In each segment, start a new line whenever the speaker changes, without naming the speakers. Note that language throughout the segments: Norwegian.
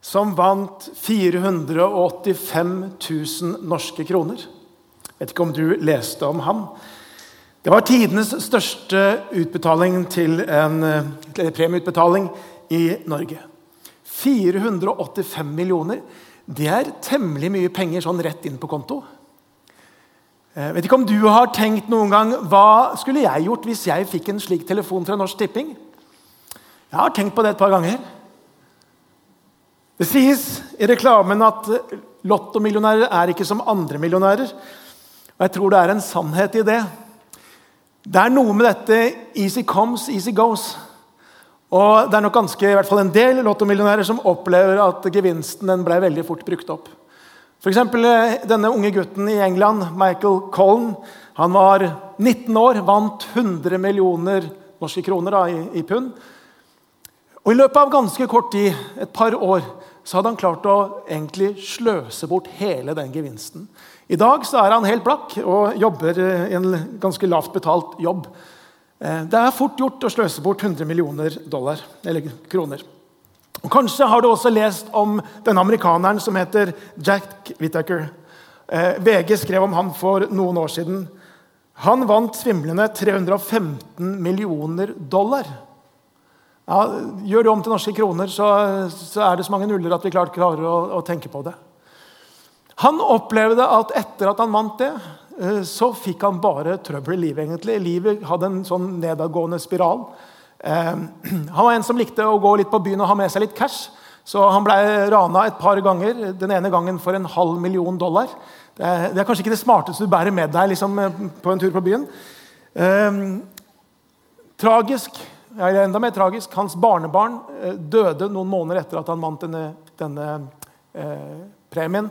som vant 485 000 norske kroner. Jeg vet ikke om du leste om ham. Det var tidenes største utbetaling til en eller premieutbetaling i Norge. 485 millioner. Det er temmelig mye penger sånn rett inn på konto. Jeg vet ikke om du har tenkt noen gang hva skulle jeg gjort hvis jeg fikk en slik telefon fra Norsk Tipping? Jeg har tenkt på det et par ganger. Det sies i reklamen at lottomillionærer er ikke som andre millionærer. Og jeg tror det er en sannhet i det. Det er noe med dette 'easy comes, easy goes'. Og det er nok ganske, i hvert fall en del lottomillionærer som opplever at gevinsten den ble veldig fort brukt opp. For eksempel, denne unge gutten i England, Michael Collen, han var 19 år, vant 100 millioner norske kroner da, i, i pund. Og I løpet av ganske kort tid, et par år, så hadde han klart å egentlig sløse bort hele den gevinsten. I dag så er han helt blakk og jobber i en ganske lavt betalt jobb. Det er fort gjort å sløse bort 100 millioner dollar, eller kroner. Og Kanskje har du også lest om denne amerikaneren som heter Jack Whittaker. VG skrev om han for noen år siden. Han vant svimlende 315 millioner dollar. Ja, gjør det om til norske kroner, så, så, er det så mange nuller at vi klart klarer å, å, tenke på det. Han opplevde at etter at han vant det, så fikk han bare trøbbel i livet. egentlig. Livet hadde en sånn nedadgående spiral. han var en som likte å gå litt på byen og ha med seg litt cash. Så han ble rana et par ganger, den ene gangen for en halv million dollar. Det er, kanskje ikke det smarteste du bærer med deg liksom, på en tur på byen. Eh, tragisk eller enda mer tragisk, hans barnebarn eh, døde noen måneder etter at han vant denne, denne eh, premien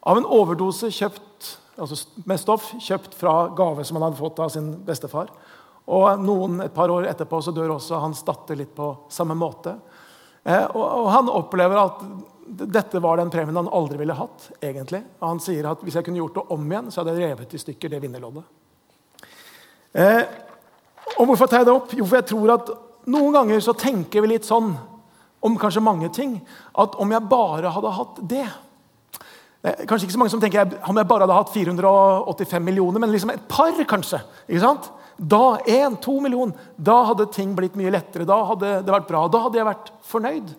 av en overdose kjøpt, altså med stoff kjøpt fra gave som han hadde fått av sin bestefar. Og noen, Et par år etterpå så dør også hans datter litt på samme måte. Eh, og, og, Han opplever at dette var den premien han aldri ville hatt. egentlig. Og Han sier at hvis jeg kunne gjort det om igjen, så hadde jeg revet i stykker det vinnerloddet. Eh, og Hvorfor tar jeg det opp? Jo, for jeg tror at noen ganger så tenker vi litt sånn om kanskje mange ting at om jeg bare hadde hatt det Kanskje ikke så mange som tenker om jeg bare hadde hatt 485 millioner, men liksom et par, kanskje. ikke sant? Da, én, to millioner, da hadde ting blitt mye lettere. Da hadde det vært bra. Da hadde jeg vært fornøyd.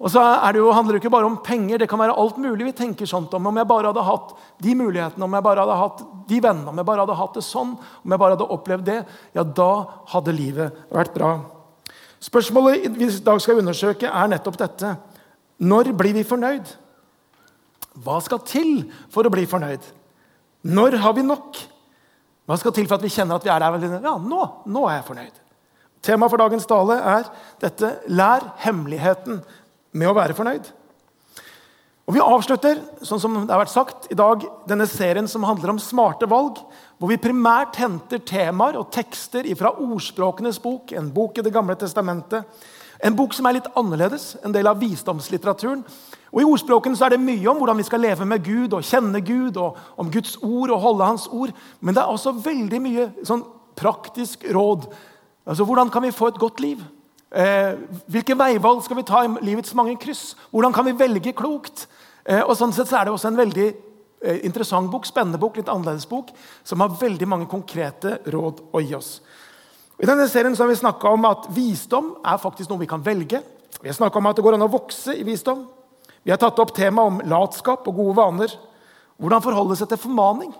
Og så det jo, handler det ikke bare om penger. Det kan være alt mulig vi tenker sånt om. Om jeg bare hadde hatt de mulighetene, om jeg bare hadde hatt de vennene, om jeg bare hadde hatt det sånn, om jeg bare hadde opplevd det, ja, da hadde livet vært bra. Spørsmålet vi i dag skal undersøke, er nettopp dette. Når blir vi fornøyd? Hva skal til for å bli fornøyd? Når har vi nok? Hva skal til for at vi kjenner at vi er der? Ja, nå, nå er jeg fornøyd. Temaet for dagens tale er dette lær hemmeligheten med å være fornøyd. Og Vi avslutter sånn som det har vært sagt, i dag denne serien som handler om smarte valg, hvor vi primært henter temaer og tekster fra Ordspråkenes bok, en bok i Det gamle testamentet. En bok som er litt annerledes, en del av visdomslitteraturen. Og I ordspråkene så er det mye om hvordan vi skal leve med Gud og kjenne Gud, og om Guds ord og holde Hans ord. Men det er også veldig mye sånn praktisk råd. Altså, Hvordan kan vi få et godt liv? Eh, hvilke veivalg skal vi ta i livets mange kryss? Hvordan kan vi velge klokt? Eh, og sånn sett så er det også en veldig eh, interessant bok, spennende bok, litt annerledes bok, som har veldig mange konkrete råd å gi oss. I denne serien så har vi snakka om at visdom er faktisk noe vi kan velge. Vi har snakka om at det går an å vokse i visdom. Vi har tatt opp temaet om latskap og gode vaner. Hvordan forholde seg til formaning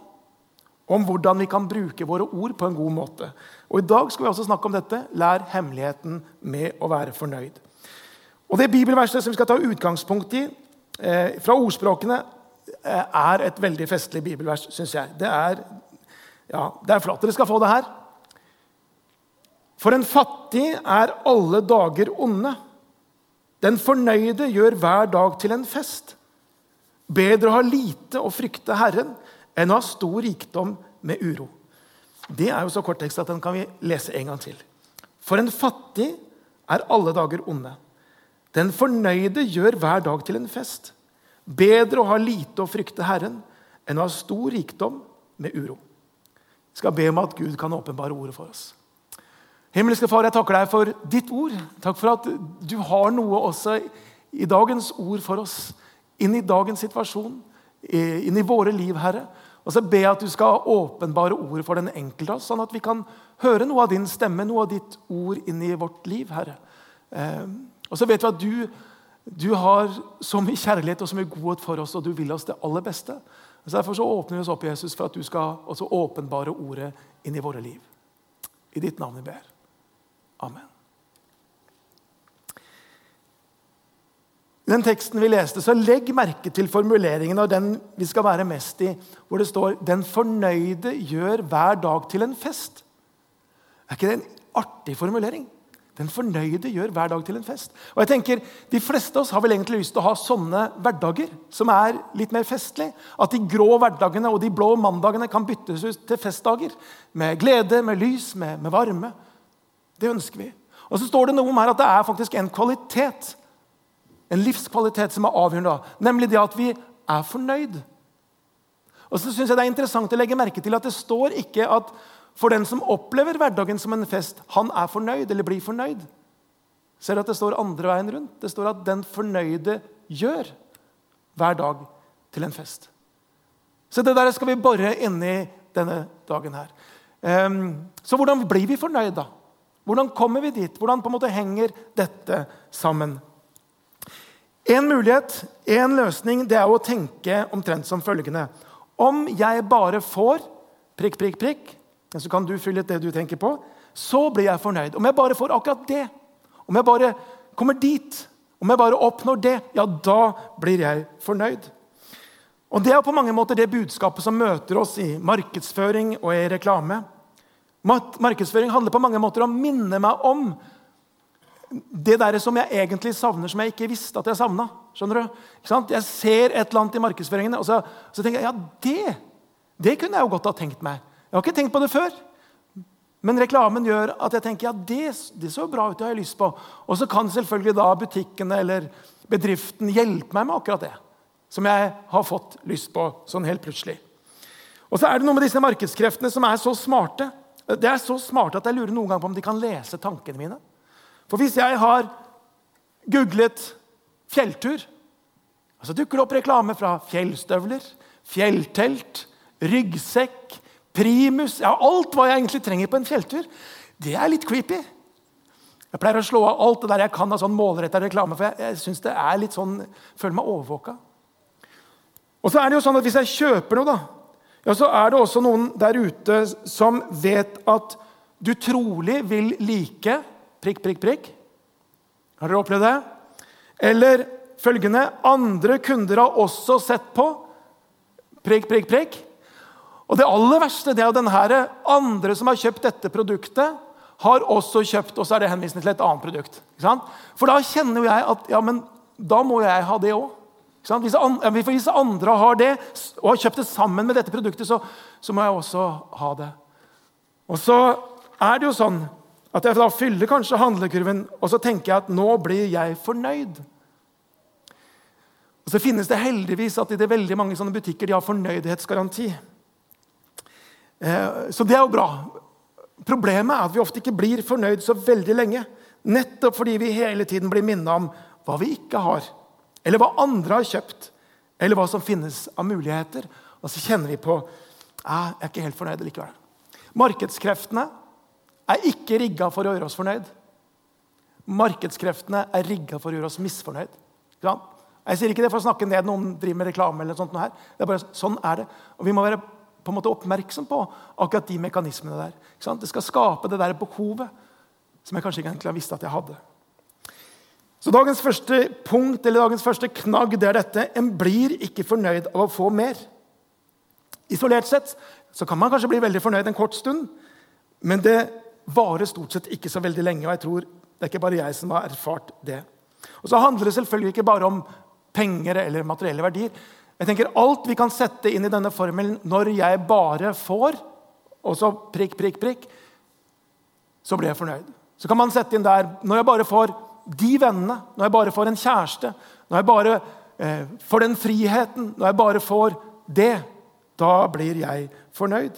om hvordan vi kan bruke våre ord på en god måte. Og I dag skal vi også snakke om dette. Lær hemmeligheten med å være fornøyd. Og Det bibelverset som vi skal ta utgangspunkt i eh, fra ordspråkene, eh, er et veldig festlig bibelvers, syns jeg. Det er, ja, det er flott. Dere skal få det her. For en fattig er alle dager onde. Den fornøyde gjør hver dag til en fest. Bedre å ha lite og frykte Herren enn å ha stor rikdom med uro. Det er jo så kort tekst at den kan vi lese en gang til. For en fattig er alle dager onde. Den fornøyde gjør hver dag til en fest. Bedre å ha lite og frykte Herren enn å ha stor rikdom med uro. Jeg skal be om at Gud kan åpenbare ordet for oss. Himmelske Far, jeg takker deg for ditt ord. Takk for at du har noe også i dagens ord for oss. Inn i dagens situasjon, inn i våre liv, Herre. Og så ber jeg at du skal åpenbare ordet for den enkelte av oss, sånn at vi kan høre noe av din stemme, noe av ditt ord inn i vårt liv, Herre. Eh, og så vet vi at du, du har så mye kjærlighet og så mye godhet for oss, og du vil oss det aller beste. Så Derfor så åpner vi oss opp Jesus, for at du skal også åpenbare ordet inn i våre liv. I ditt navn vi ber. Amen. Den teksten vi leste, så Legg merke til formuleringen av den vi skal være mest i, hvor det står 'Den fornøyde gjør hver dag til en fest'. Er ikke det en artig formulering? Den fornøyde gjør hver dag til en fest. Og jeg tenker, De fleste av oss har vel egentlig lyst til å ha sånne hverdager som er litt mer festlige. At de grå hverdagene og de blå mandagene kan byttes ut til festdager. Med glede, med lys, med, med varme. Det ønsker vi. Og så står det noe om her at det er faktisk en kvalitet, en livskvalitet som er avgjørende. Nemlig det at vi er fornøyd. Og så synes jeg Det er interessant å legge merke til at det står ikke at for den som opplever hverdagen som en fest, han er fornøyd eller blir fornøyd. Ser du at det står andre veien rundt? Det står at den fornøyde gjør hver dag til en fest. Så det der skal vi bore inni denne dagen her. Um, så hvordan blir vi fornøyd, da? Hvordan kommer vi dit? Hvordan på en måte henger dette sammen? En mulighet, en løsning, det er å tenke omtrent som følgende. Om jeg bare får prikk, prikk, prikk, så kan du fylle ut det du tenker på. Så blir jeg fornøyd. Om jeg bare får akkurat det, om jeg bare kommer dit, om jeg bare oppnår det, ja, da blir jeg fornøyd. Og Det er på mange måter det budskapet som møter oss i markedsføring og i reklame. Markedsføring handler på mange måter om å minne meg om det der som jeg egentlig savner, som jeg ikke visste at jeg savna. Skjønner du? Jeg ser et eller annet i markedsføringene, og så, så tenker jeg ja, det, det kunne jeg jo godt ha tenkt meg. Jeg har ikke tenkt på det før. Men reklamen gjør at jeg tenker ja, det, det så bra ut, det har jeg lyst på. Og så kan selvfølgelig da butikkene eller bedriften hjelpe meg med akkurat det. Som jeg har fått lyst på sånn helt plutselig. Og så er det noe med disse markedskreftene som er så smarte. Det er så smarte at jeg lurer noen gang på om de kan lese tankene mine. For hvis jeg har googlet fjelltur, så dukker det opp reklame fra fjellstøvler, fjelltelt, ryggsekk, primus ja, Alt hva jeg egentlig trenger på en fjelltur. Det er litt creepy. Jeg pleier å slå av alt det der jeg kan av sånn målretta reklame. for jeg, jeg synes det er litt sånn, føler meg overvåka. Og så er det jo sånn at Hvis jeg kjøper noe, da, ja, så er det også noen der ute som vet at du trolig vil like prikk, prikk, prikk. Har dere opplevd det? Eller følgende Andre kunder har også sett på prikk, prikk, prikk. Og det aller verste det er at denne andre som har kjøpt dette produktet, har også kjøpt og så er det henvisning til et annet produkt. For da kjenner jeg at ja, men da må jeg ha det òg. Hvis, hvis andre har det og har kjøpt det sammen med dette produktet, så, så, må jeg også ha det. Og så er det jo sånn at jeg da fyller kanskje handlekurven, og så tenker jeg at nå blir jeg fornøyd. Og Så finnes det heldigvis at i det veldig mange sånne butikker de har fornøydhetsgaranti. Eh, så det er jo bra. Problemet er at vi ofte ikke blir fornøyd så veldig lenge. Nettopp fordi vi hele tiden blir minnet om hva vi ikke har, eller hva andre har kjøpt, eller hva som finnes av muligheter. Og så kjenner vi på jeg er ikke helt fornøyd likevel. Markedskreftene er ikke rigga for å gjøre oss fornøyd. Markedskreftene er rigga for å gjøre oss misfornøyd. Jeg sier ikke det for å snakke ned noen driver med reklame. eller sånt her. Det er bare, sånn er det. Og Vi må være på en måte oppmerksom på akkurat de mekanismene der. Det skal skape det der behovet som jeg kanskje ikke egentlig har visst at jeg hadde. Så Dagens første punkt, eller dagens første knagg det er dette. En blir ikke fornøyd av å få mer. Isolert sett så kan man kanskje bli veldig fornøyd en kort stund, men det varer stort sett ikke så veldig lenge. og jeg tror Det er ikke bare jeg som har erfart det. Og så handler det selvfølgelig ikke bare om penger eller materielle verdier. Jeg tenker Alt vi kan sette inn i denne formelen 'når jeg bare får', og så prikk, prikk, prikk, så blir jeg fornøyd. Så kan man sette inn der 'når jeg bare får de vennene', 'når jeg bare får en kjæreste', 'når jeg bare eh, får den friheten', 'når jeg bare får det', da blir jeg fornøyd.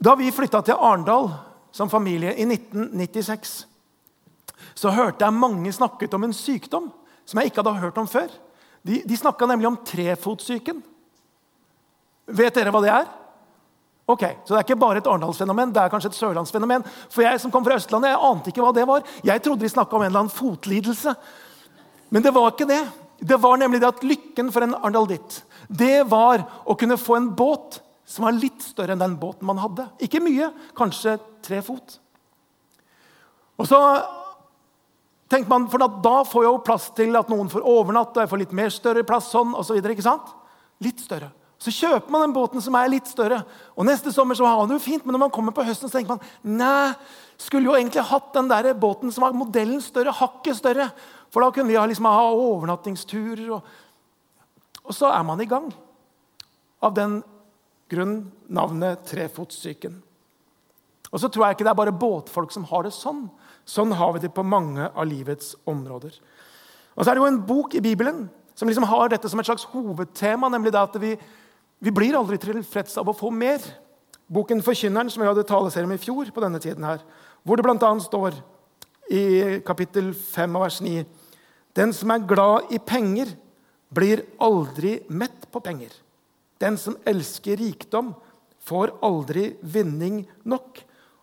Da vi flytta til Arendal som familie i 1996, så hørte jeg mange snakket om en sykdom som jeg ikke hadde hørt om før. De, de snakka nemlig om trefotsyken. Vet dere hva det er? Ok, Så det er ikke bare et arendalsfenomen, det er kanskje et sørlandsfenomen. For jeg som kom fra Østlandet, jeg ante ikke hva det var. Jeg trodde de snakka om en eller annen fotlidelse. Men det var ikke det. Det var nemlig det at lykken for en arendalditt, det var å kunne få en båt som var litt større enn den båten man hadde. Ikke mye, kanskje tre fot. Og så tenkte man, for Da får jeg jo plass til at noen får overnatte, og jeg får litt mer større plass. sånn, og så videre, ikke sant? Litt større. Så kjøper man den båten som er litt større. Og Neste sommer så har man det jo fint, men når man kommer på høsten, så tenker man nei, skulle jo egentlig hatt den der båten som var modellen større, hakket større. For da kunne vi liksom ha overnattingsturer. Og, og så er man i gang. Av den grunn navnet Trefotssyken. Og så tror jeg ikke det er bare båtfolk som har det sånn. Sånn har vi det på mange av livets områder. Og så er det jo en bok i Bibelen som liksom har dette som et slags hovedtema, nemlig det at vi, vi blir aldri tilfreds av å få mer. Boken 'Forkynneren', som vi hadde taleserie om i fjor, på denne tiden her, hvor det bl.a. står i kapittel 5 vers 9 Den som er glad i penger, blir aldri mett på penger. Den som elsker rikdom, får aldri vinning nok.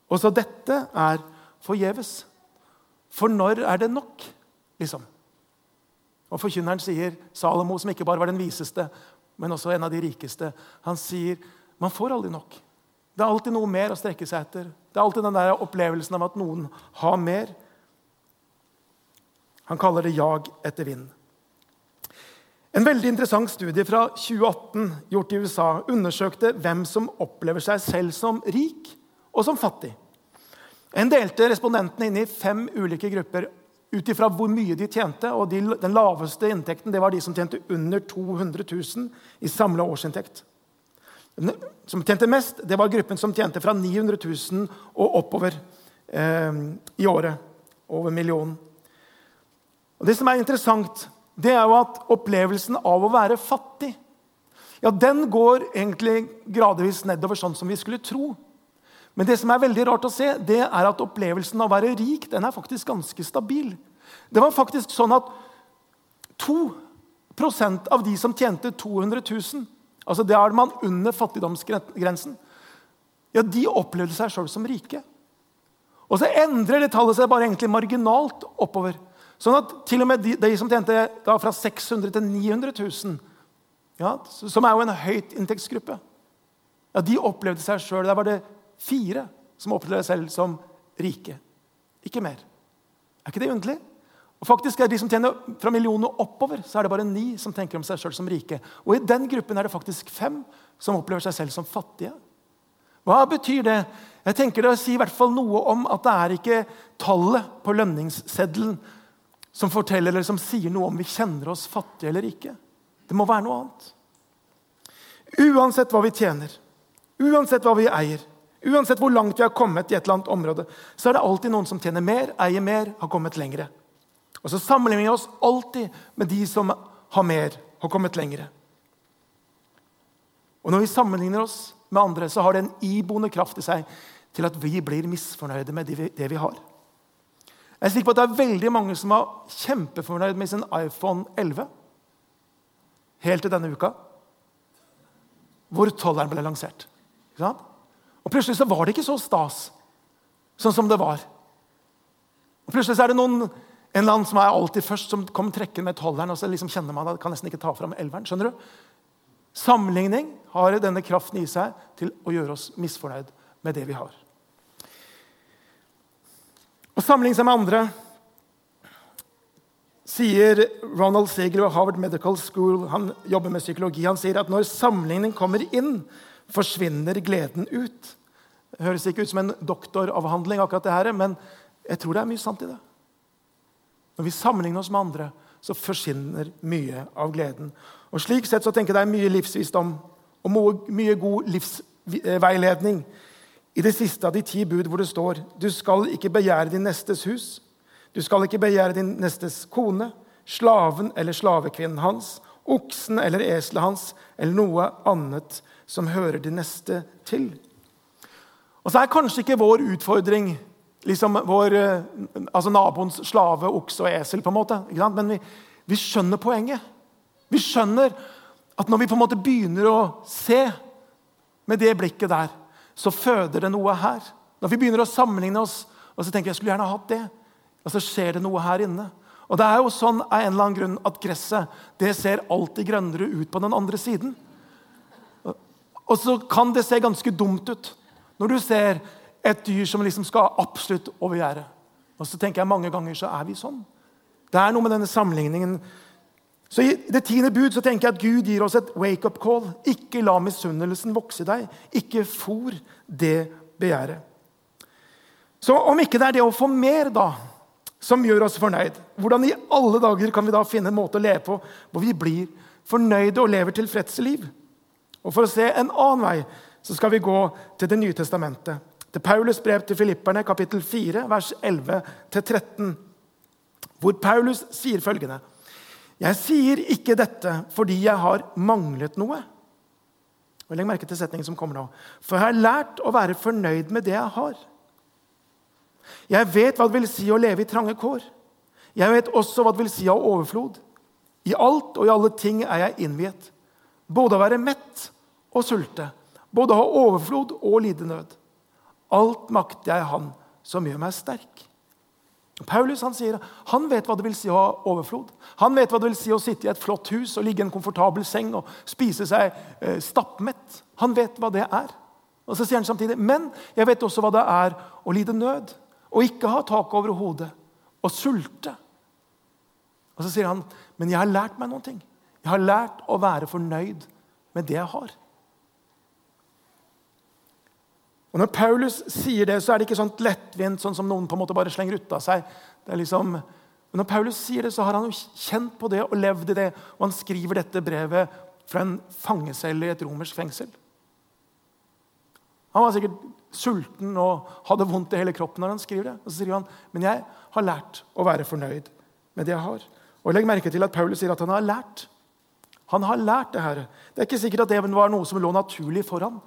Også dette er forgjeves. For når er det nok, liksom? Og Forkynneren sier, Salomo, som ikke bare var den viseste, men også en av de rikeste, han sier man får aldri nok. Det er alltid noe mer å strekke seg etter. Det er alltid den der opplevelsen av at noen har mer. Han kaller det jag etter vind. En veldig interessant studie fra 2018 gjort i USA undersøkte hvem som opplever seg selv som rik og som fattig. En delte respondentene inn i fem ulike grupper ut ifra hvor mye de tjente. og de, Den laveste inntekten var de som tjente under 200 000 i samla årsinntekt. Som tjente mest, det var gruppen som tjente fra 900 000 og oppover eh, i året. Over millionen. Og Det som er interessant, det er jo at opplevelsen av å være fattig ja, den går egentlig gradvis nedover, sånn som vi skulle tro. Men det som er veldig rart å se, det er at opplevelsen av å være rik den er faktisk ganske stabil. Det var faktisk sånn at 2% av de som tjente 200 000, altså det er man under fattigdomsgrensen, ja, de opplevde seg sjøl som rike. Og så endrer det tallet seg bare egentlig marginalt oppover. Sånn at til og med de, de som tjente da, fra 600 til 900 000, ja, som er jo en høytinntektsgruppe, ja, de opplevde seg sjøl. Der var det fire som opplevde seg selv som rike. Ikke mer. Er ikke det underlig? Og faktisk er De som tjener fra millioner oppover, så er det bare ni som tenker om seg selv som rike. Og I den gruppen er det faktisk fem som opplever seg selv som fattige. Hva betyr det? Jeg tenker Det sier i hvert fall noe om at det er ikke tallet på lønningsseddelen som forteller eller som sier noe om vi kjenner oss fattige eller ikke. Det må være noe annet. Uansett hva vi tjener, uansett hva vi eier, uansett hvor langt vi har kommet i et eller annet område, så er det alltid noen som tjener mer, eier mer, har kommet lengre. Og så sammenligner vi oss alltid med de som har mer, har kommet lengre. Og når vi sammenligner oss med andre, så har det en iboende kraft i seg til at vi blir misfornøyde med det vi har. Jeg er sikker på at det er veldig mange som var kjempefornøyd med sin iPhone 11 helt til denne uka, hvor tolleren ble lansert. Og Plutselig så var det ikke så stas sånn som det var. Og Plutselig så er det noen, en eller annen som er alltid først, som kommer trekkende med tolleren, og så liksom kjenner man at kan nesten ikke ta fram elveren. skjønner du? Sammenligning har denne kraften i seg til å gjøre oss misfornøyd med det vi har. Å sammenligne med andre sier Ronald Ziegler ved Harvard Medical School, han jobber med psykologi, han sier at når sammenligning kommer inn, forsvinner gleden ut. Det høres ikke ut som en doktoravhandling, akkurat det her, men jeg tror det er mye sant i det. Når vi sammenligner oss med andre, så forsvinner mye av gleden. Og Slik sett så tenker jeg det er mye livsvisdom og mye god livsveiledning i det siste av de ti bud hvor det står du skal ikke begjære din nestes hus, du skal ikke begjære din nestes kone, slaven eller slavekvinnen hans, oksen eller eselet hans eller noe annet som hører din neste til. Og så er kanskje ikke vår utfordring liksom vår, eh, altså naboens slave, okse og esel. på en måte, Men vi, vi, skjønner poenget. Vi skjønner at når vi på en måte begynner å se med det blikket der, så føder det noe her. Når vi begynner å sammenligne oss, og så tenker jeg, jeg skulle gjerne hatt det, og så skjer det noe her inne. Og det er jo sånn av en eller annen grunn at gresset det ser alltid grønnere ut på den andre siden. Og så kan det se ganske dumt ut når du ser et dyr som liksom skal absolutt over gjerdet. Og så tenker jeg mange ganger så er vi sånn. Det er noe med denne sammenligningen. Så I det tiende bud så tenker jeg at Gud gir oss et wake-up call. Ikke la misunnelsen vokse deg. Ikke fòr det begjæret. Så om ikke det er det å få mer da, som gjør oss fornøyd, hvordan i alle dager kan vi da finne en måte å leve på hvor vi blir fornøyde og lever tilfredse liv? Og For å se en annen vei så skal vi gå til Det nye testamentet. Til Paulus' brev til filipperne, kapittel 4, vers 11-13, hvor Paulus sier følgende.: Jeg sier ikke dette fordi jeg har manglet noe. Og Legg merke til setningen som kommer nå. For jeg har lært å være fornøyd med det jeg har. Jeg vet hva det vil si å leve i trange kår. Jeg vet også hva det vil si å ha overflod. I alt og i alle ting er jeg innviet. Både å være mett og sulte. Både å ha overflod og lide nød. Alt makter jeg Han som gjør meg sterk. Paulus han sier han vet hva det vil si å ha overflod. Han vet hva det vil si å sitte i et flott hus og ligge i en komfortabel seng og spise seg eh, stappmett. Han vet hva det er. Og så sier han samtidig men jeg vet også hva det er å lide nød. Og ikke ha tak over hodet. Og sulte. Og så sier han men jeg har lært meg noen ting. Jeg har lært å være fornøyd med det jeg har. Og Når Paulus sier det, så er det ikke sånn lettvint, sånn som noen på en måte bare slenger ut av seg. Det er liksom, men Når Paulus sier det, så har han jo kjent på det og levd i det. Og han skriver dette brevet fra en fangecelle i et romersk fengsel. Han var sikkert sulten og hadde vondt i hele kroppen når han skriver det. Og så sier han, men jeg har lært å være fornøyd med det jeg har. Og Legg merke til at Paulus sier at han har lært. Han har lært det her. Det er ikke sikkert at det var noe som lå naturlig for ham.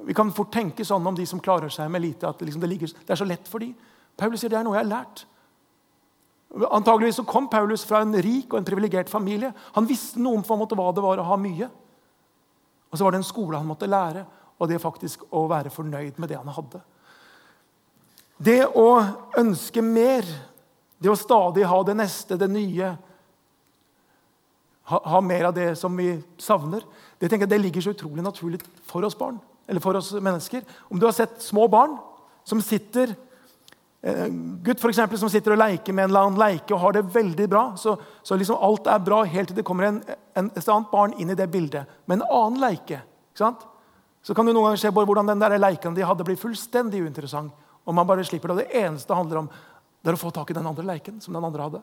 Vi kan fort tenke sånn om de som klarer seg med lite, at liksom det, ligger, det, er så lett for dem. Paulus sier det er noe jeg har lært. Antageligvis så kom Paulus fra en rik og en privilegert familie. Han visste noe om hva det var å ha mye. Og så var det en skole han måtte lære, og det faktisk å være fornøyd med det han hadde. Det å ønske mer, det å stadig ha det neste, det nye Ha, ha mer av det som vi savner, det, jeg, det ligger så utrolig naturlig for oss barn eller for oss mennesker. Om du har sett små barn som sitter eh, gutt for eksempel, som sitter og leker med en eller annen leike og har det veldig bra. Så, så liksom alt er bra helt til det kommer en, en, et annet barn inn i det bildet med en annen leike. Så kan du noen ganger se hvordan den der leiken de hadde, blir fullstendig uinteressant. Og man bare slipper det. Det eneste handler om, det er å få tak i den andre leiken som den andre hadde.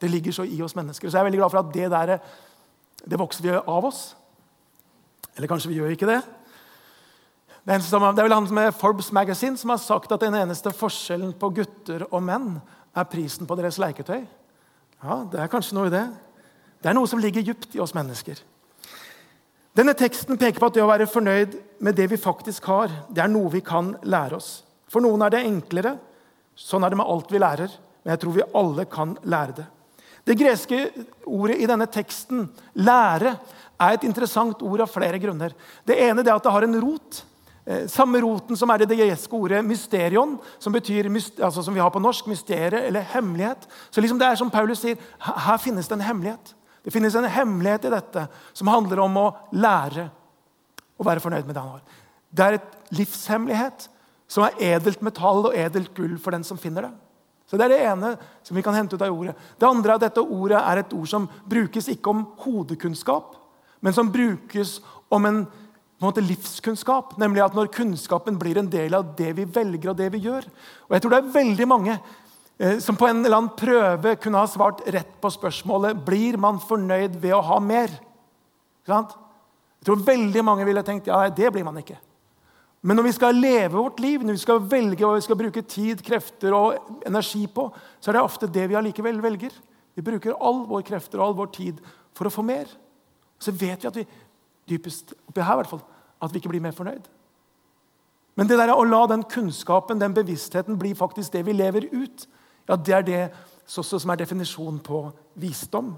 Det ligger så i oss mennesker. Så jeg er veldig glad for at det der, det vokser vi av oss. Eller kanskje vi gjør ikke det? Det er vel han med Forbes Magazine som har sagt at den eneste forskjellen på gutter og menn er prisen på deres leketøy. Ja, det er kanskje noe i det. Det er noe som ligger dypt i oss mennesker. Denne teksten peker på at det å være fornøyd med det vi faktisk har, det er noe vi kan lære oss. For noen er det enklere. Sånn er det med alt vi lærer. Men jeg tror vi alle kan lære det. Det greske ordet i denne teksten, 'lære', er et interessant ord av flere grunner. Det ene er at det har en rot. Eh, samme roten som er i det greske ordet 'mysterion', som betyr altså som vi har på norsk, mysteriet eller hemmelighet. Så liksom det er som Paulus sier, her finnes det en hemmelighet. Det finnes en hemmelighet i dette som handler om å lære å være fornøyd med det han har. Det er et livshemmelighet som er edelt metall og edelt gull for den som finner det. Så Det er det ene som vi kan hente ut av ordet. Det andre er at dette ordet er et ord som brukes ikke om hodekunnskap, men som brukes om en, en måte, livskunnskap. Nemlig at når kunnskapen blir en del av det vi velger og det vi gjør. Og jeg tror det er veldig mange eh, som på en eller annen prøve kunne ha svart rett på spørsmålet blir man fornøyd ved å ha mer. Jeg tror veldig mange ville tenkt ja, det blir man ikke. Men når vi skal leve vårt liv, når vi skal velge hva vi skal bruke tid, krefter og energi på, så er det ofte det vi allikevel velger. Vi bruker all vår krefter og all vår tid for å få mer. Så vet vi at vi dypest oppi her i hvert fall, at vi ikke blir mer fornøyd. Men det der å la den kunnskapen, den bevisstheten, bli faktisk det vi lever ut, ja, det er det som er definisjonen på visdom.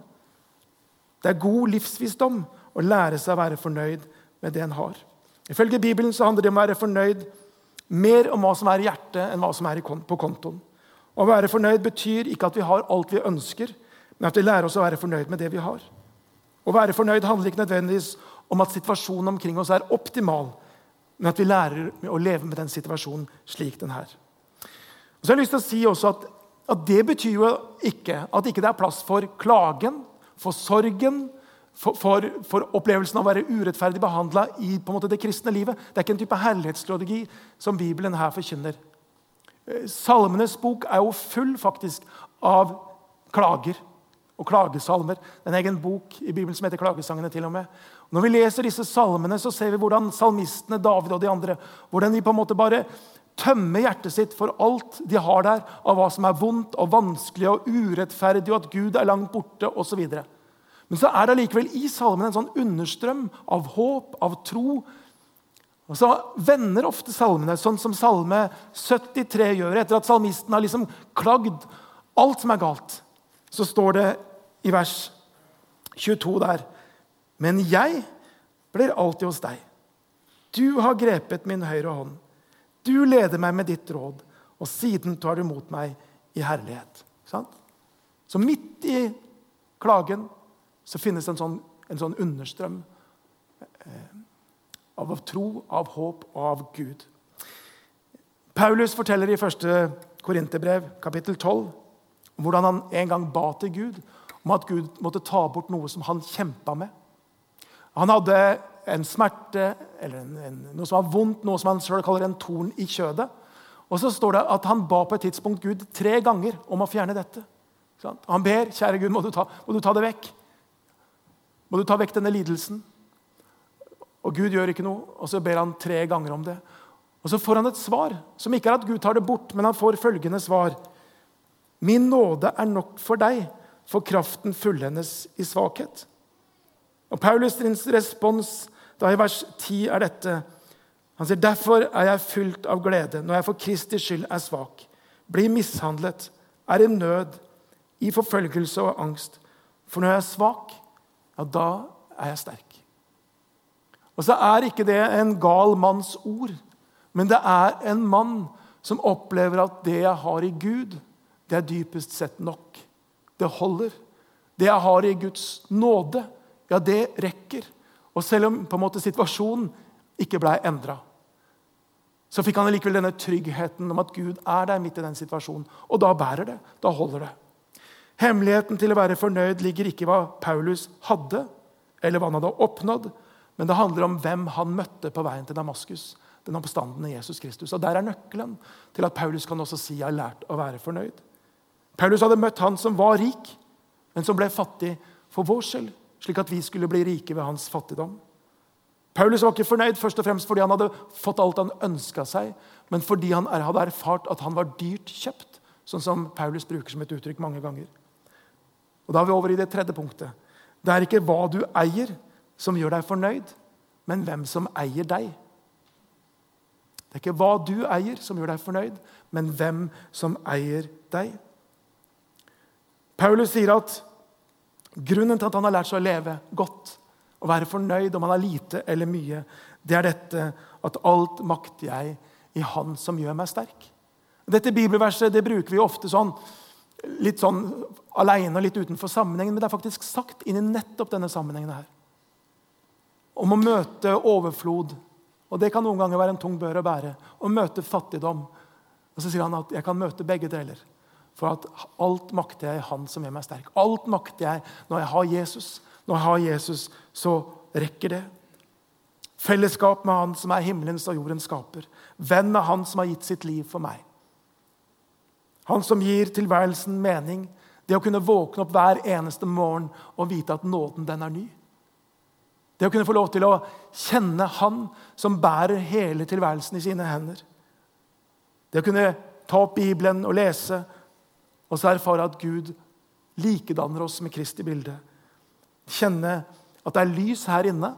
Det er god livsvisdom å lære seg å være fornøyd med det en har. Ifølge Bibelen så handler det om å være fornøyd mer om hva som er i hjertet, enn hva som er på kontoen. Å være fornøyd betyr ikke at vi har alt vi ønsker, men at vi lærer oss å være fornøyd med det vi har. Å være fornøyd handler ikke nødvendigvis om at situasjonen omkring oss er optimal, men at vi lærer å leve med den situasjonen slik den er. Så har jeg lyst til å si også at, at Det betyr jo ikke at ikke det er plass for klagen, for sorgen, for, for, for, opplevelsen av å være urettferdig behandla i måte, det kristne livet. Det er ikke en type herlighetsstrategi som Bibelen her forkynner. Eh, Salmenes bok er jo full faktisk av klager og klagesalmer. Det en egen bok i Bibelen som heter Klagesangene. til og med. Når vi leser disse salmene, så ser vi hvordan salmistene, David og de andre, hvordan de på en måte bare tømmer hjertet sitt for alt de har der av hva som er vondt og vanskelig og urettferdig, og at Gud er langt borte osv. Men så er det allikevel i salmene en sånn understrøm av håp, av tro. Og så vender ofte salmene, sånn som Salme 73 gjør. Etter at salmisten har liksom klagd alt som er galt, så står det i vers 22 der Men jeg blir alltid hos deg. Du har grepet min høyre hånd. Du leder meg med ditt råd, og siden tar du mot meg i herlighet. Så midt i klagen så finnes en sånn, en sånn understrøm eh, av tro, av håp og av Gud. Paulus forteller i 1. Korinterbrev, kapittel 12, om hvordan han en gang ba til Gud om at Gud måtte ta bort noe som han kjempa med. Han hadde en smerte, eller en, en, noe som var vondt, noe som han sjøl kaller en torn i kjødet. Og så står det at han ba på et tidspunkt Gud tre ganger om å fjerne dette. Han ber, 'Kjære Gud, må du ta, må du ta det vekk.' Må du ta vekk denne lidelsen? Og Gud gjør ikke noe, og så ber han tre ganger om det. Og så får han et svar, som ikke er at Gud tar det bort, men han får følgende svar. Min nåde er nok for deg, for kraften fullendes i svakhet. Og Paulus' respons da i vers 10 er dette. Han sier, 'Derfor er jeg fylt av glede når jeg for Kristi skyld er svak.' 'Blir mishandlet, er i nød, i forfølgelse og angst.' For når jeg er svak, ja, da er jeg sterk. Og så er ikke det en gal manns ord, men det er en mann som opplever at det jeg har i Gud, det er dypest sett nok. Det holder. Det jeg har i Guds nåde, ja, det rekker. Og selv om på en måte situasjonen ikke ble endra, så fikk han likevel denne tryggheten om at Gud er der midt i den situasjonen. Og da bærer det. Da holder det. Hemmeligheten til å være fornøyd ligger ikke i hva Paulus hadde, eller hva han hadde oppnådd, men det handler om hvem han møtte på veien til Damaskus. Den oppstandende Jesus Kristus. Og Der er nøkkelen til at Paulus kan også si jeg har lært å være fornøyd. Paulus hadde møtt han som var rik, men som ble fattig for vår skyld, slik at vi skulle bli rike ved hans fattigdom. Paulus var ikke fornøyd først og fremst fordi han hadde fått alt han ønska seg, men fordi han hadde erfart at han var dyrt kjøpt, sånn som Paulus bruker som et uttrykk mange ganger. Og Da er vi over i det tredje punktet. Det er ikke hva du eier, som gjør deg fornøyd, men hvem som eier deg. Det er ikke hva du eier, som gjør deg fornøyd, men hvem som eier deg. Paulus sier at grunnen til at han har lært seg å leve godt og være fornøyd om han har lite eller mye, det er dette at alt makter jeg i Han som gjør meg sterk. Dette bibelverset det bruker vi ofte sånn litt sånn alene og litt utenfor sammenhengen, men det er faktisk sagt inn i nettopp denne sammenhengen her. Om å møte overflod. Og det kan noen ganger være en tung bør å bære. Å møte fattigdom. Og så sier han at jeg kan møte begge deler. For at alt makter jeg i Han som gjør meg sterk. Alt makter jeg når jeg har Jesus. Når jeg har Jesus, så rekker det. Fellesskap med Han som er himmelens og jordens skaper. Venn med Han som har gitt sitt liv for meg. Han som gir tilværelsen mening. Det å kunne våkne opp hver eneste morgen og vite at nåden, den er ny. Det å kunne få lov til å kjenne Han som bærer hele tilværelsen i sine hender. Det å kunne ta opp Bibelen og lese og så erfare at Gud likedanner oss med Kristi bilde. Kjenne at det er lys her inne,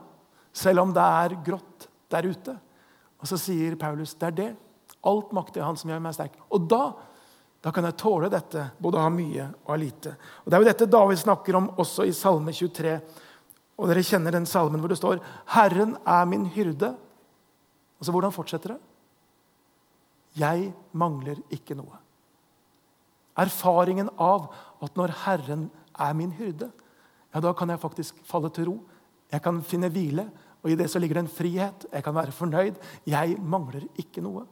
selv om det er grått der ute. Og så sier Paulus det er det. Alt makter Han som gjør meg sterk. Og da, da kan jeg tåle dette, både å ha mye og ha lite. Og Det er jo dette David snakker om også i Salme 23. Og Dere kjenner den salmen hvor det står 'Herren er min hyrde'. Altså, Hvordan fortsetter det? Jeg mangler ikke noe. Erfaringen av at når Herren er min hyrde, ja, da kan jeg faktisk falle til ro. Jeg kan finne hvile, og i det så ligger det en frihet. Jeg kan være fornøyd. Jeg mangler ikke noe.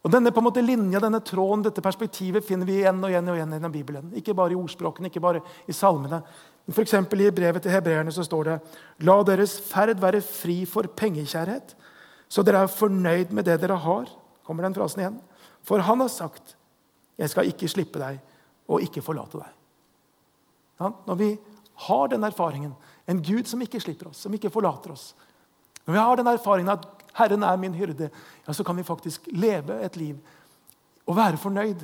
Og Denne på en måte linja, denne tråden, dette perspektivet finner vi igjen og igjen og igjen i Bibelen. Ikke bare i ordspråkene, ikke bare i salmene. F.eks. i brevet til hebreerne så står det La deres ferd være fri for pengekjærhet, så dere er fornøyd med det dere har. Kommer den frasen igjen? For han har sagt, 'Jeg skal ikke slippe deg og ikke forlate deg'. Når vi har den erfaringen, en Gud som ikke slipper oss, som ikke forlater oss Når vi har den erfaringen at Herren er min hyrde, ja, så kan vi faktisk leve et liv og være fornøyd,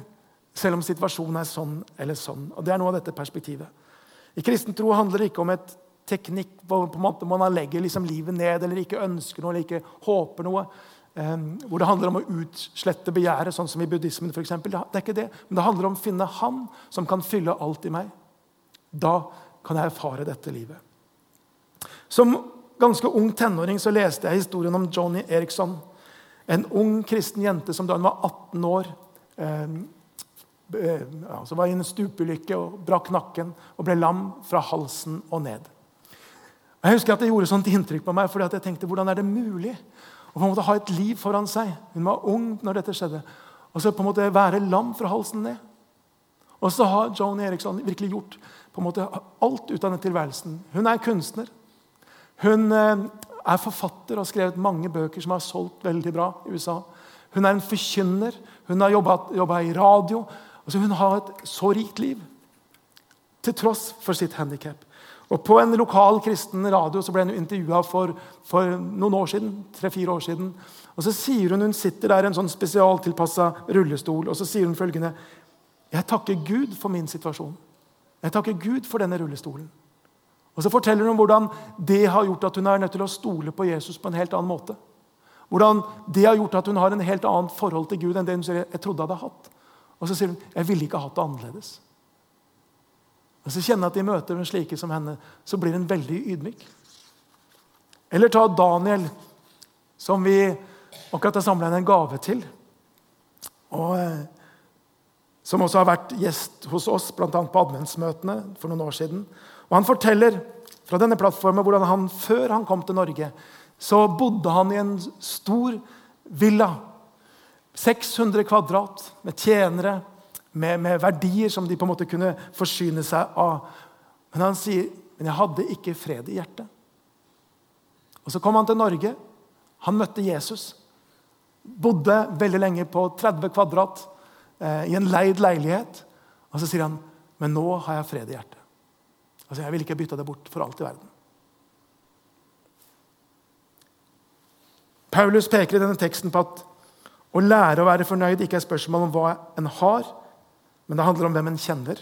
selv om situasjonen er sånn eller sånn. Og Det er noe av dette perspektivet. I kristen tro handler det ikke om et teknikk hvor på en måte man legger liksom livet ned eller ikke ønsker noe eller ikke håper noe. Um, hvor det handler om å utslette begjæret, sånn som i buddhismen. For eksempel. det er ikke det, Men det handler om å finne Han som kan fylle alt i meg. Da kan jeg erfare dette livet. Som ganske ung tenåring så leste jeg historien om Johnny Eriksson. En ung kristen jente som da hun var 18 år eh, ja, så var i en stupulykke og brakk nakken og ble lam fra halsen og ned. Jeg husker at Det gjorde sånt inntrykk på meg, fordi jeg tenkte hvordan er det mulig å på en måte ha et liv foran seg. Hun var ung når dette skjedde. Og så på en måte være lam fra halsen ned. Og så har Joan Eriksson virkelig gjort på en måte alt ut av den tilværelsen. Hun er kunstner. Hun eh, er forfatter og har skrevet mange bøker som har solgt veldig bra i USA. Hun er en forkynner. Hun har jobba i radio. Altså, hun har et så rikt liv til tross for sitt handikap. Og På en lokal kristen radio så ble hun intervjua for, for, noen år siden. tre-fire år siden. Og så sier Hun hun sitter der i en sånn spesialtilpassa rullestol og så sier hun følgende Jeg takker Gud for min situasjon. Jeg takker Gud for denne rullestolen. Og Så forteller hun hvordan det har gjort at hun er nødt til å stole på Jesus på en helt annen måte. Hvordan det har gjort at hun har en helt annet forhold til Gud enn det hun jeg trodde hadde hatt. Og så sier hun jeg ville ikke hatt det annerledes. Og så kjenner at I møter med slike som henne så blir en veldig ydmyk. Eller ta Daniel, som vi akkurat har samla inn en gave til. Og eh, Som også har vært gjest hos oss, bl.a. på adventsmøtene for noen år siden. Og Han forteller fra denne plattformen hvordan han før han kom til Norge, så bodde han i en stor villa 600 kvadrat med tjenere, med, med, verdier som de på en måte kunne forsyne seg av. Men han sier men jeg hadde ikke fred i hjertet. Og Så kom han til Norge. Han møtte Jesus. Bodde veldig lenge på 30 kvadrat eh, i en leid leilighet. Og så sier han men nå har jeg fred i hjertet. Altså, Jeg vil ikke bytte det bort for alt i verden. Paulus peker i denne teksten på at å lære å være fornøyd ikke er spørsmål om hva en har, men det handler om hvem en kjenner.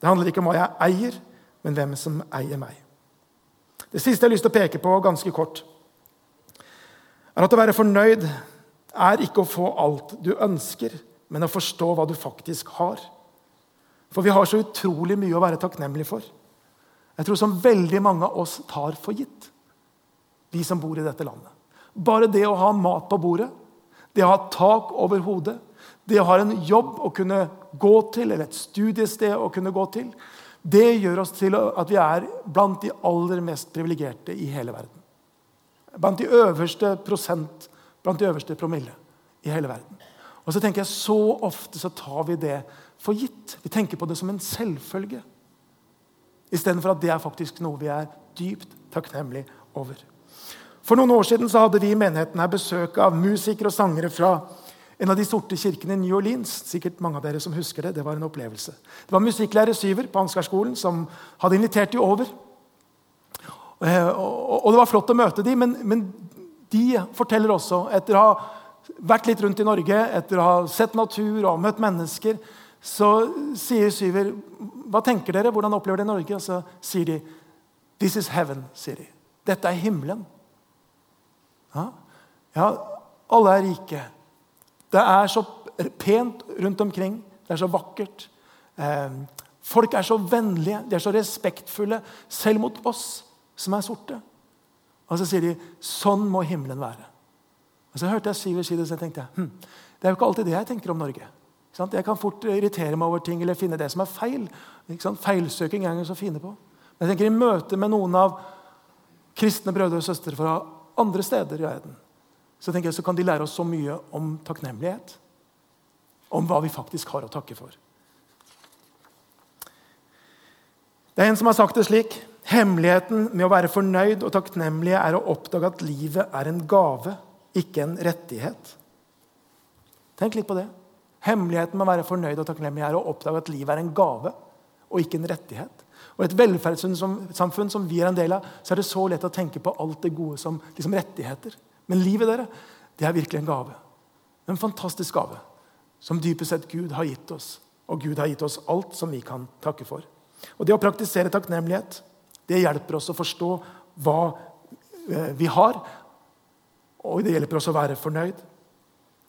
Det handler ikke om hva jeg eier, men hvem som eier meg. Det siste jeg har lyst til å peke på ganske kort, er at å være fornøyd er ikke å få alt du ønsker, men å forstå hva du faktisk har. For vi har så utrolig mye å være takknemlige for. Jeg tror som veldig mange av oss tar for gitt, vi som bor i dette landet. Bare det å ha mat på bordet, det å ha tak over hodet, det å ha en jobb å kunne gå til, eller et studiested å kunne gå til, det gjør oss til at vi er blant de aller mest privilegerte i hele verden. Blant de øverste prosent, blant de øverste promille i hele verden. Og så tenker jeg Så ofte så tar vi det for gitt. Vi tenker på det som en selvfølge. Istedenfor at det er faktisk noe vi er dypt takknemlig over. For noen år siden så hadde vi i menigheten her besøk av musikere og sangere fra En av de sorte kirkene i New Orleans. sikkert mange av dere som husker Det det var en opplevelse. Det var musikklærer Syver på Ansgarskolen som hadde invitert de over. Eh, og Det var flott å møte dem, men, men de forteller også, etter å ha vært litt rundt i Norge, etter å ha sett natur og møtt mennesker, så sier Syver hva tenker dere? Hvordan opplever dere Norge? Og så sier de This is heaven. sier de. Dette er himmelen. Ja, ja alle er rike. Det er så pent rundt omkring. Det er så vakkert. Eh, folk er så vennlige, de er så respektfulle, selv mot oss som er sorte. Og så sier de sånn må himmelen være. Og Så hørte jeg Syver si det, så tenkte jeg hm, det er jo ikke alltid det jeg tenker om Norge. Jeg kan fort irritere meg over ting eller finne det som er feil. Feilsøking er så fine på. Men jeg tenker i møte med noen av kristne brødre og søstre fra andre steder i verden, så tenker jeg så kan de lære oss så mye om takknemlighet. Om hva vi faktisk har å takke for. Det er en som har sagt det slik Hemmeligheten med å være fornøyd og takknemlig er å oppdage at livet er en gave, ikke en rettighet. Tenk litt på det. Hemmeligheten med å være fornøyd og takknemlig er å oppdage at livet er en gave og ikke en rettighet. Og et velferdssamfunn som vi er en del av, så er det så lett å tenke på alt det gode som liksom rettigheter. Men livet dere, det er virkelig en gave. En fantastisk gave som dypest sett Gud har gitt oss. Og Gud har gitt oss alt som vi kan takke for. Og Det å praktisere takknemlighet det hjelper oss å forstå hva eh, vi har. Og det hjelper oss å være fornøyd.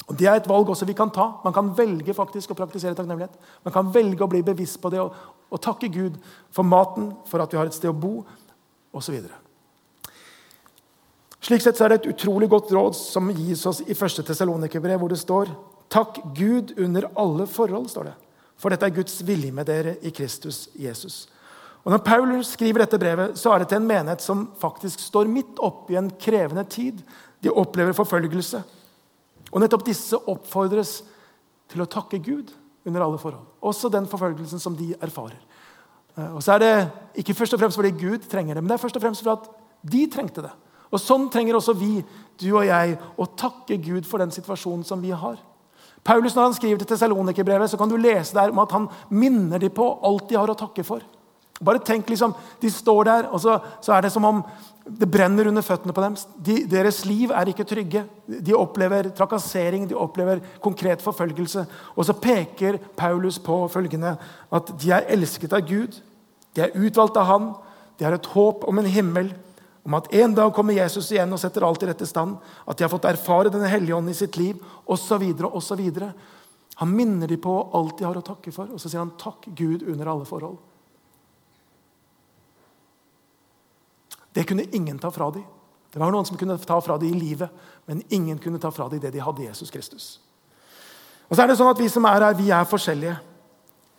Og Det er et valg også vi kan ta. Man kan velge faktisk å praktisere takknemlighet. Man kan velge å bli bevisst på det og, og takke Gud for maten, for at vi har et sted å bo osv. Slik sett er det et utrolig godt råd som gis oss i 1. Tessalonikerbrev, hvor det står Takk Gud under alle forhold, står det. For dette er Guds vilje med dere i Kristus Jesus. Og Når Paulus skriver dette brevet, så er det til en menighet som faktisk står midt oppe i en krevende tid. De opplever forfølgelse. Og nettopp disse oppfordres til å takke Gud under alle forhold. Også den forfølgelsen som de erfarer. Eh, og så er det ikke først og fremst fordi Gud trenger det, men det er først og fremst fordi at de trengte det. Og Sånn trenger også vi, du og jeg, å takke Gud for den situasjonen som vi har. Paulus, Når han skriver til Tessalonikerbrevet, så kan du lese der om at han minner dem på alt de har å takke for. Bare tenk, liksom, De står der, og så, så er det som om det brenner under føttene på dem. De, deres liv er ikke trygge. De opplever trakassering, de opplever konkret forfølgelse. Og så peker Paulus på følgende at de er elsket av Gud. De er utvalgt av Han. De har et håp om en himmel, om at en dag kommer Jesus igjen og setter alt i rette stand. At de har fått erfare denne hellige ånd i sitt liv, osv. osv. Han minner dem på alt de har å takke for, og så sier han takk Gud under alle forhold. Det kunne ingen ta fra dem. Det var noen som kunne ta fra dem i livet, men ingen kunne ta fra dem det de hadde i Jesus Kristus. Og så er det sånn at Vi som er her, vi er forskjellige.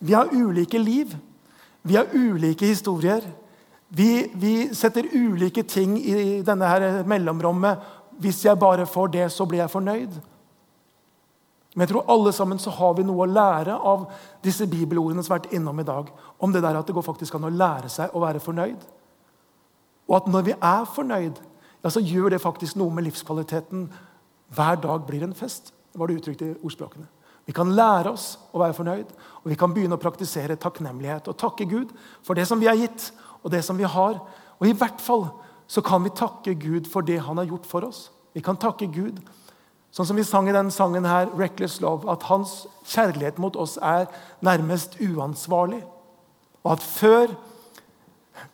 Vi har ulike liv. Vi har ulike historier. Vi, vi setter ulike ting i denne her mellomrommet. Hvis jeg bare får det, så blir jeg fornøyd. Men jeg tror alle sammen så har vi noe å lære av disse bibelordene som har vært innom i dag. Om det der at det går faktisk an å lære seg å være fornøyd. Og at når vi er fornøyd, ja, så gjør det faktisk noe med livskvaliteten. Hver dag blir en fest, var det uttrykt i ordspråkene. Vi kan lære oss å være fornøyd, og vi kan begynne å praktisere takknemlighet og takke Gud for det som vi er gitt, og det som vi har. Og i hvert fall så kan vi takke Gud for det han har gjort for oss. Vi kan takke Gud, sånn som vi sang i den sangen her, 'Reckless Love', at hans kjærlighet mot oss er nærmest uansvarlig. Og at før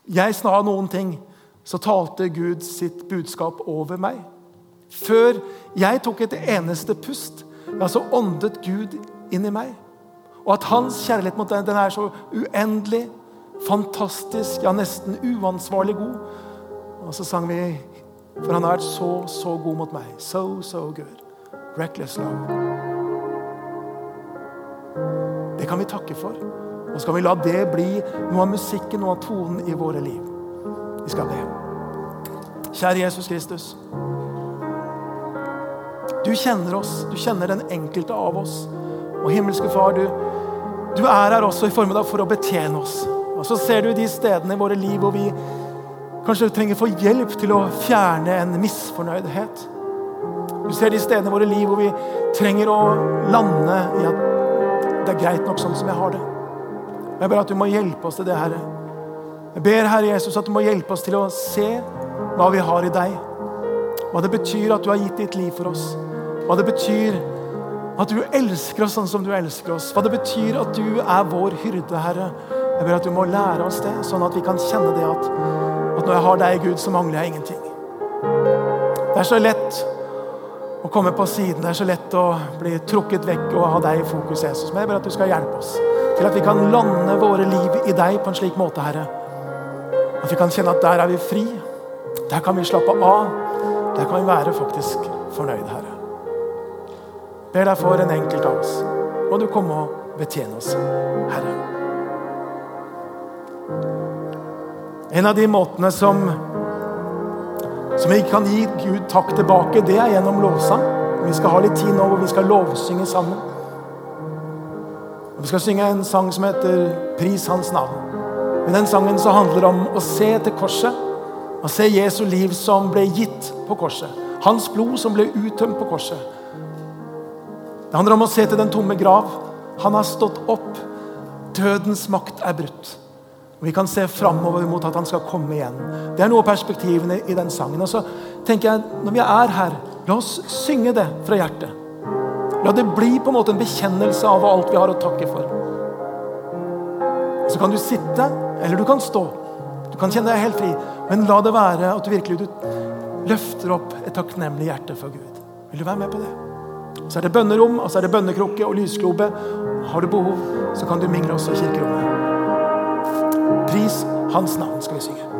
jeg snar noen ting, så talte Gud sitt budskap over meg. Før jeg tok et eneste pust, ja, så åndet Gud inn i meg. Og at hans kjærlighet mot den, den er så uendelig, fantastisk, ja, nesten uansvarlig god. Og så sang vi For han har vært så, så god mot meg. So, so good. Reckless love. Det kan vi takke for. Og så skal vi la det bli noe av musikken, noe av tonen i våre liv. Vi skal be. Kjære Jesus Kristus. Du kjenner oss. Du kjenner den enkelte av oss. Og himmelske Far, du, du er her også i formiddag for å betjene oss. Og så ser du de stedene i våre liv hvor vi kanskje trenger få hjelp til å fjerne en misfornøydhet. Du ser de stedene i våre liv hvor vi trenger å lande i at det er greit nok sånn som jeg har det. Jeg ber at du må hjelpe oss til det, Herre. Jeg ber, Herre Jesus, at du må hjelpe oss til å se hva vi har i deg. Hva det betyr at du har gitt ditt liv for oss. Hva det betyr at du elsker oss sånn som du elsker oss. Hva det betyr at du er vår hyrde, Herre. Jeg ber at du må lære oss det, sånn at vi kan kjenne det at, at når jeg har deg, Gud, så mangler jeg ingenting. Det er så lett å komme på siden. Det er så lett å bli trukket vekk og ha deg i fokus, Jesus. Men jeg ber at du skal hjelpe oss til at vi kan lande våre liv i deg på en slik måte, Herre. At vi kan kjenne at der er vi fri. Der kan vi slappe av. Der kan vi være faktisk fornøyde, Herre. Ber deg for en enkelt av oss. Må du komme og betjene oss, Herre. En av de måtene som som vi kan gi Gud takk tilbake, det er gjennom lovsang. Vi skal ha litt tid nå hvor vi skal lovsynge sammen. Vi skal synge en sang som heter 'Pris Hans navn'. I den sangen så handler det om å se til korset. Å se Jesu liv som ble gitt på korset. Hans blod som ble uttømt på korset. Det handler om å se til den tomme grav. Han har stått opp. Dødens makt er brutt. Og Vi kan se framover mot at han skal komme igjen. Det er noe av perspektivene i den sangen. Og så tenker jeg, Når vi er her, la oss synge det fra hjertet. La det bli på en måte en bekjennelse av alt vi har å takke for. Så kan du sitte, eller du kan stå. Du kan kjenne deg helt fri. Men la det være at du virkelig du løfter opp et takknemlig hjerte for Gud. Vil du være med på det? Så er det bønnerom, og så er det bønnekrukke og lysklobe. Har du behov, så kan du mingle også i kirkerommet. Pris hans navn, skal vi synge.